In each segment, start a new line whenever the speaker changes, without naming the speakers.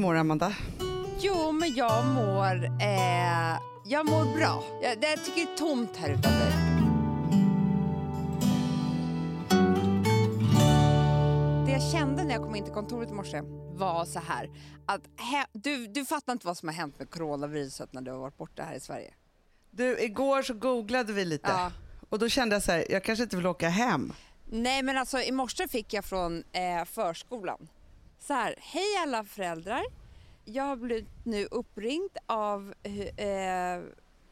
mår Amanda?
Jo, men jag mår, eh, jag mår bra. Jag, jag tycker det är tomt här utanför. Det jag kände när jag kom in till kontoret i morse var så här. Att he, du, du fattar inte vad som har hänt med coronaviruset när du har varit borta här i Sverige.
Du, igår så googlade vi lite
Ja.
och då kände jag så här, jag kanske inte vill åka hem.
Nej, men alltså i morse fick jag från eh, förskolan. Så här, hej alla föräldrar. Jag har blivit nu uppringd av eh,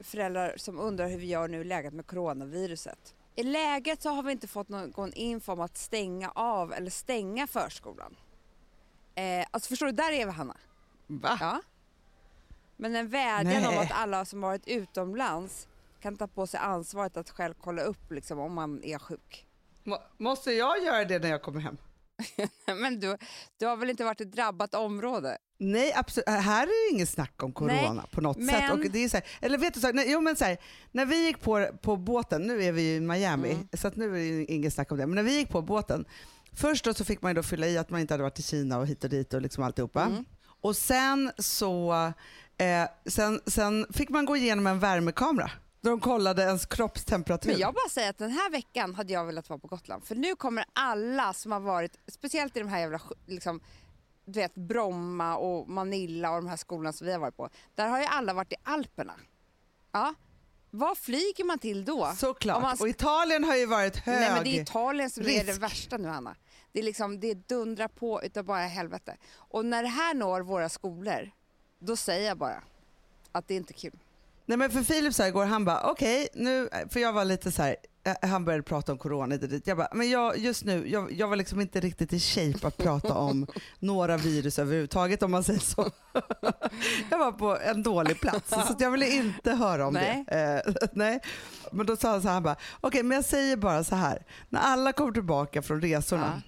föräldrar som undrar hur vi gör nu i läget med coronaviruset. I läget så har vi inte fått någon info om att stänga av eller stänga förskolan. Eh, alltså förstår du, där är vi Hanna.
Va?
Ja. Men en vädjan om
Nej.
att alla som varit utomlands kan ta på sig ansvaret att själv kolla upp liksom, om man är sjuk.
Må- Måste jag göra det när jag kommer hem?
Men du, du har väl inte varit ett drabbat område?
Nej, absolut. Här är det inget snack om corona
Nej,
på något
men-
sätt. Och det är så här, eller vet du, så här, jo, men så här, när vi gick på, på båten, nu är vi ju i Miami,
Mm.
så nu är det inget snack om det, men när vi gick på båten, först då så fick man då fylla i att man inte hade varit i Kina och hit och dit och liksom alltihopa.
Mm.
Och sen så eh, sen, sen fick man gå igenom en värmekamera. De kollade ens kroppstemperatur.
Men jag bara säger att den här veckan hade jag velat vara på Gotland. För nu kommer alla som har varit, speciellt i de här jävla, liksom, du vet Bromma och Manila och de här skolorna som vi har varit på. Där har ju alla varit i Alperna. Ja. Vad flyger man till då?
Såklart.
Man
Och Italien har ju varit hög.
Nej men det är Italien som är
risk.
det värsta nu Hanna. Det är liksom, det dundrar på utav bara helvete. Och när det här når våra skolor, då säger jag bara att det är inte kul.
Nej men för Filip sa igår, han bara okej nu, för jag var lite så här, eh, han började prata om corona hit och dit. Jag bara, men jag, just nu, jag, jag var liksom inte riktigt i shape att prata om några virus överhuvudtaget om man säger så. jag var på en dålig plats så jag ville inte höra om
Nej.
det. Eh, nej. Men då sa han så här, han bara, okej men jag säger bara så här, när alla kommer tillbaka från resorna,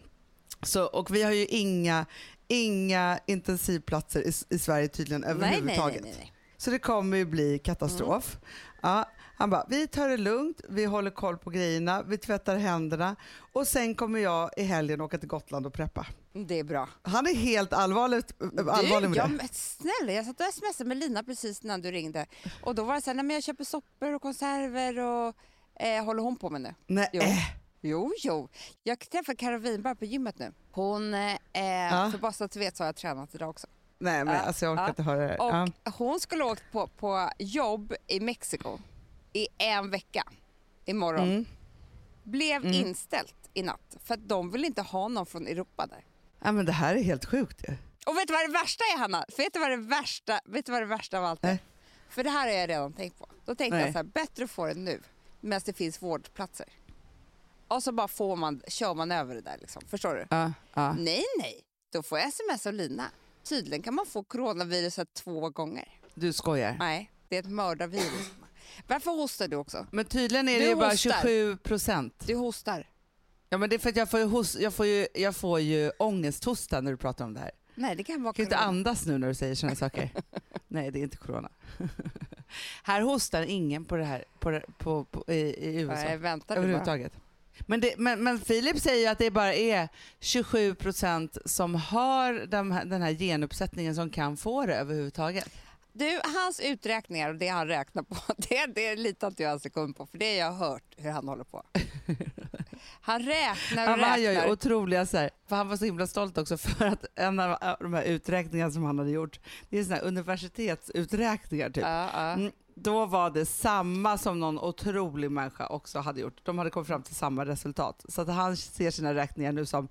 så, och vi har ju inga, inga intensivplatser i, i Sverige tydligen
Nej, nej, nej,
överhuvudtaget.
nej, nej.
Så det kommer ju bli katastrof. Ja, han bara, vi tar det lugnt, vi håller koll på grejerna, vi tvättar händerna och sen kommer jag i helgen åka till Gotland och preppa.
Det är bra.
Han är helt allvarligt, allvarlig med
du, jag,
det.
snälla, jag satt och smsade med Lina precis innan du ringde. Och då var det så här, nej men jag köper soppor och konserver och eh, håller hon på med nu?
Nej,
Jo.
äh,
Jo, jo. Jag träffade Karo Winberg på gymmet nu. Hon, eh, för bara så att du vet så har jag tränat idag också.
Nej men
Ja,
alltså jag orkar
ja.
inte höra det.
Och
Ja.
hon skulle åkt på, på jobb i Mexiko i en vecka imorgon.
Mm.
Blev
Mm.
inställt i natt för att de vill inte ha någon från Europa där.
ja men det här är helt sjukt ju.
Och vet du vad det värsta är Hanna? För vet du vad det värsta, vet du vad det värsta av allt är?
Nej.
För det här har jag redan tänkt på. Då tänkte
Nej.
jag så här, bättre att få det nu medan det finns vårdplatser. Och så bara får man, kör man över det där liksom. Förstår du?
Ja, ja.
Nej, nej. Då får jag sms av Lina. Tydligen kan man få coronaviruset två gånger.
Du skojar.
Nej, det är ett mördarvirus. Varför hostar du också?
Men tydligen är
Du
det ju bara
hostar.
27 procent.
Du hostar.
Ja men det är för att jag får ju, hos, jag får ju, jag får ju ångesthosta när du pratar om det här.
Nej, det kan vara
Jag kan inte
corona.
andas nu när du säger sådana saker. Nej, det är inte corona. här hostar ingen på det här på, på, på, i, i USA
Nej, vänta du bara.
Men, det, men, men Filip säger ju att det bara är 27 procent som har de den här genuppsättningen som kan få det överhuvudtaget.
Du, hans uträkningar och det han räknar på, det, det litar inte jag en sekund på för det har jag hört hur han håller på. Han räknar och
Han, han gör ju
räknar.
otroliga så här, för han var så himla stolt också för att en av de här uträkningarna som han hade gjort, det är såna här universitetsuträkningar typ.
Ja.
Mm, då var det samma som någon otrolig människa också hade gjort. De hade kommit fram till samma resultat. Så att han ser sina räkningar nu som,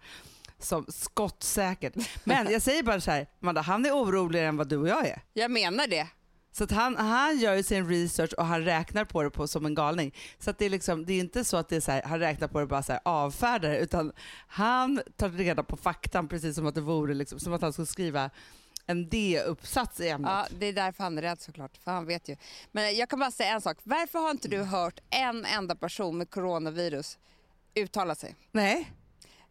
som skottsäkert. Men jag säger bara så här, Amanda, han är oroligare än vad du och jag är.
Jag menar det.
Så att han, han gör ju sin research och han räknar på det på, som en galning. Så att det, är liksom, det är inte så att det är så här, han räknar på det och bara så här, avfärdar det, utan han tar reda på faktan precis som att det vore liksom, som att han skulle skriva en D-uppsats i ämnet.
Ja, det är därför han är rädd såklart, för han vet ju. Men jag kan bara säga en sak. Varför har inte du hört en enda person med coronavirus uttala sig?
Nej,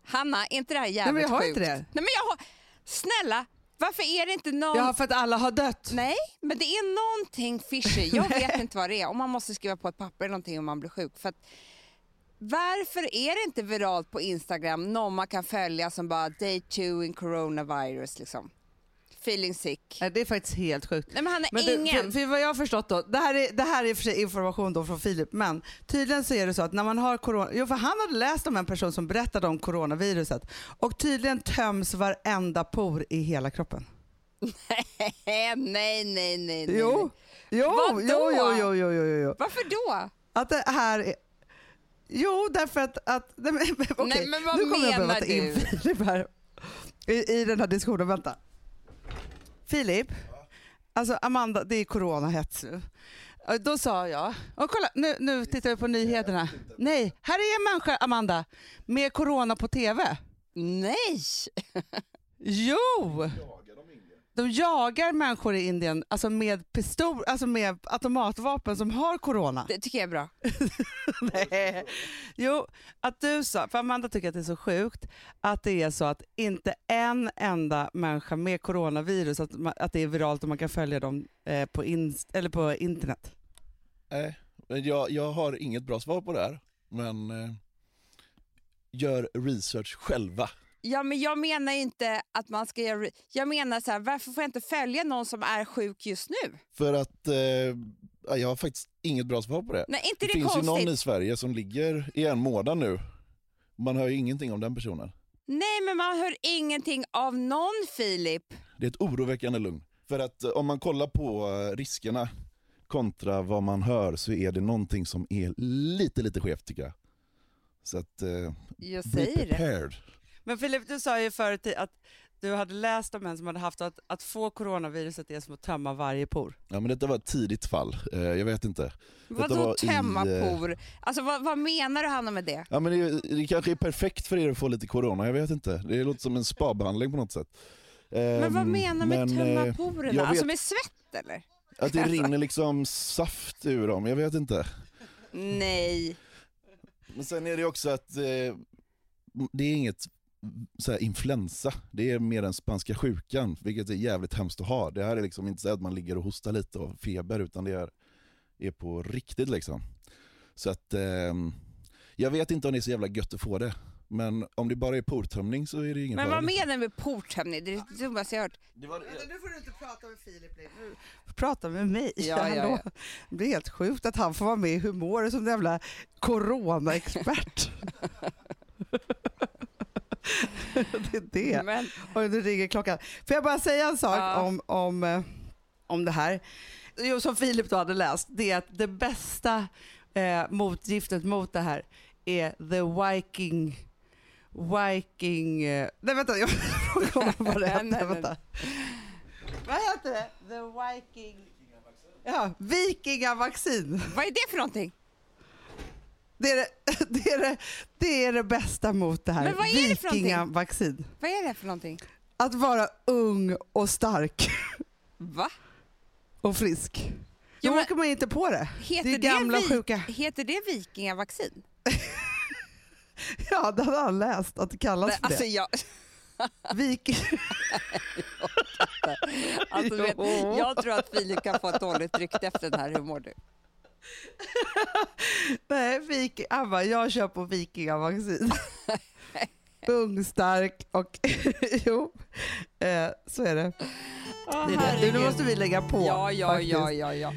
Hanna, är inte det här jävligt
Nej, men jag har
sjukt?
inte det.
Nej, men jag har... Snälla, varför är det inte någon...
ja, för att alla har dött.
Nej, men det är någonting fishy. Jag vet inte vad det är. Om man måste skriva på ett papper eller någonting om man blir sjuk. För att, varför är det inte viralt på Instagram någon man kan följa som bara day two in coronavirus liksom? Feeling sick.
Nej, Det är faktiskt helt sjukt.
Nej men han är
Men du,
ingen.
för, för vad jag har förstått då, det här är, det här är för sig information då från Filip, men tydligen så är det så att när man har corona, jo för han hade läst om en person som berättade om coronaviruset och tydligen töms varenda por i hela kroppen.
nej, nej, nej, nej.
Jo, jo,
Vadå?
jo, jo, jo, jo, jo, jo.
Varför då?
Att det här är... Jo, därför att... att nej, men, okej,
Nej, men vad
nu kommer jag behöva
menar
ta in
du?
Filip här i, i den här diskussionen. Vänta. Filip, alltså Amanda, det är coronahets nu. Då sa jag, och kolla nu, nu tittar vi på nyheterna. Nej, här är en människa, Amanda, med corona på TV.
Nej!
Jo! De jagar människor i Indien alltså med, pistol, alltså med automatvapen som har corona.
Det tycker jag är bra.
Nej. Jo, att du sa, för Amanda tycker att det är så sjukt att det är så att inte en enda människa med coronavirus, att, ma- att det är viralt och man kan följa dem eh, på, inst, eller på internet.
Nej, men jag, jag har inget bra svar på det här. Men eh, gör research själva.
Ja, men jag menar ju inte att man ska göra... Jag menar så här, varför får jag inte följa någon som är sjuk just nu?
För att eh, ja, jag har faktiskt inget bra svar på det.
Nej, inte
Det
det,
finns ju
konstigt?
någon i Sverige som ligger i en månad nu. Man hör ju ingenting om den personen.
Nej, men man hör ingenting av någon Filip.
Det är ett oroväckande lugn. För att eh, om man kollar på eh, riskerna kontra vad man hör så är det någonting som är lite, lite skevt tycker jag. Så att, eh,
Jag
be
säger det.
Men Filip, du sa ju förut att du hade läst om en som hade haft att, att få coronaviruset är som att tömma varje por.
Ja men detta var ett tidigt fall, eh, jag vet inte.
Vadå
var i,
tömma
eh,
por? Alltså vad, vad menar du Hanna med det?
Ja men det, det kanske är perfekt för er att få lite corona, jag vet inte. Det låter som en spabehandling på något sätt.
Men vad
Ehm,
menar du med tömma
eh,
porerna? Alltså
vet-
med svett eller?
Att det rinner liksom saft ur dem, jag vet inte.
Nej.
Men sen är det också att det är inget så här, influensa, det är mer än spanska sjukan, vilket är jävligt hemskt att ha. Det här är liksom inte så att man ligger och hostar lite och feber, utan det är, är på riktigt liksom. Så att ehm, jag vet inte om det är så jävla gött att få det. Men om det bara är portömning så är det ingen
Men vad menar du med portömning? Det är det dummaste jag hört.
Det var,
Nu får du inte prata med Filip nu. Prata med mig.
Ja, ja, ja.
Det blir helt sjukt att han får vara med i Humor som en jävla coronaexpert. det är det.
Men,
Oj, nu ringer klockan. Får jag bara säga en sak
Ja.
om, om, eh, om det här? Jo, som Filip då hade läst, det är att det bästa eh, motgiftet mot det här är the Viking... Viking... Eh, nej vänta, jag kommer vad det vänta. Vad heter det? The Viking... Ja, vikingavaccin.
vad är det för någonting?
Det är det, det, är det, det är det bästa mot det här.
Men det?
Vikingavaccin.
Vad är det för någonting?
Att vara ung och stark
Va?
och frisk.
Ja,
Då
men-
åker man inte på det.
Heter
Det är gamla
vi-
sjuka.
Heter det vikingavaccin?
Ja, det hade han läst att det kallas
Nej,
för
alltså
det.
jag,
Viking...
alltså, vet, jag tror att Filip kan få ett dåligt rykte efter den här humorn.
Nej. Han bara, jag kör på vikingavaccin. ung, stark och... jo, eh, så är det.
Åh,
det, är det. Nu måste vi lägga på.
Ja, ja,
faktiskt.
ja, ja, ja.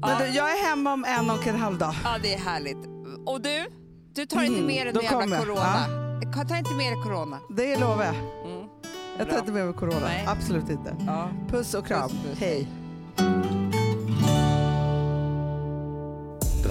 Men
Ja.
du, jag är hemma om en och en halv dag.
Ja, det är härligt. Och du, du tar inte
Mm,
med dig någon jävla
kommer
corona. Ta inte med dig corona.
Det lovar jag.
Mm.
Jag tar inte med mig corona.
Nej.
Absolut inte.
Ja.
Puss och kram.
Puss, puss.
Hej.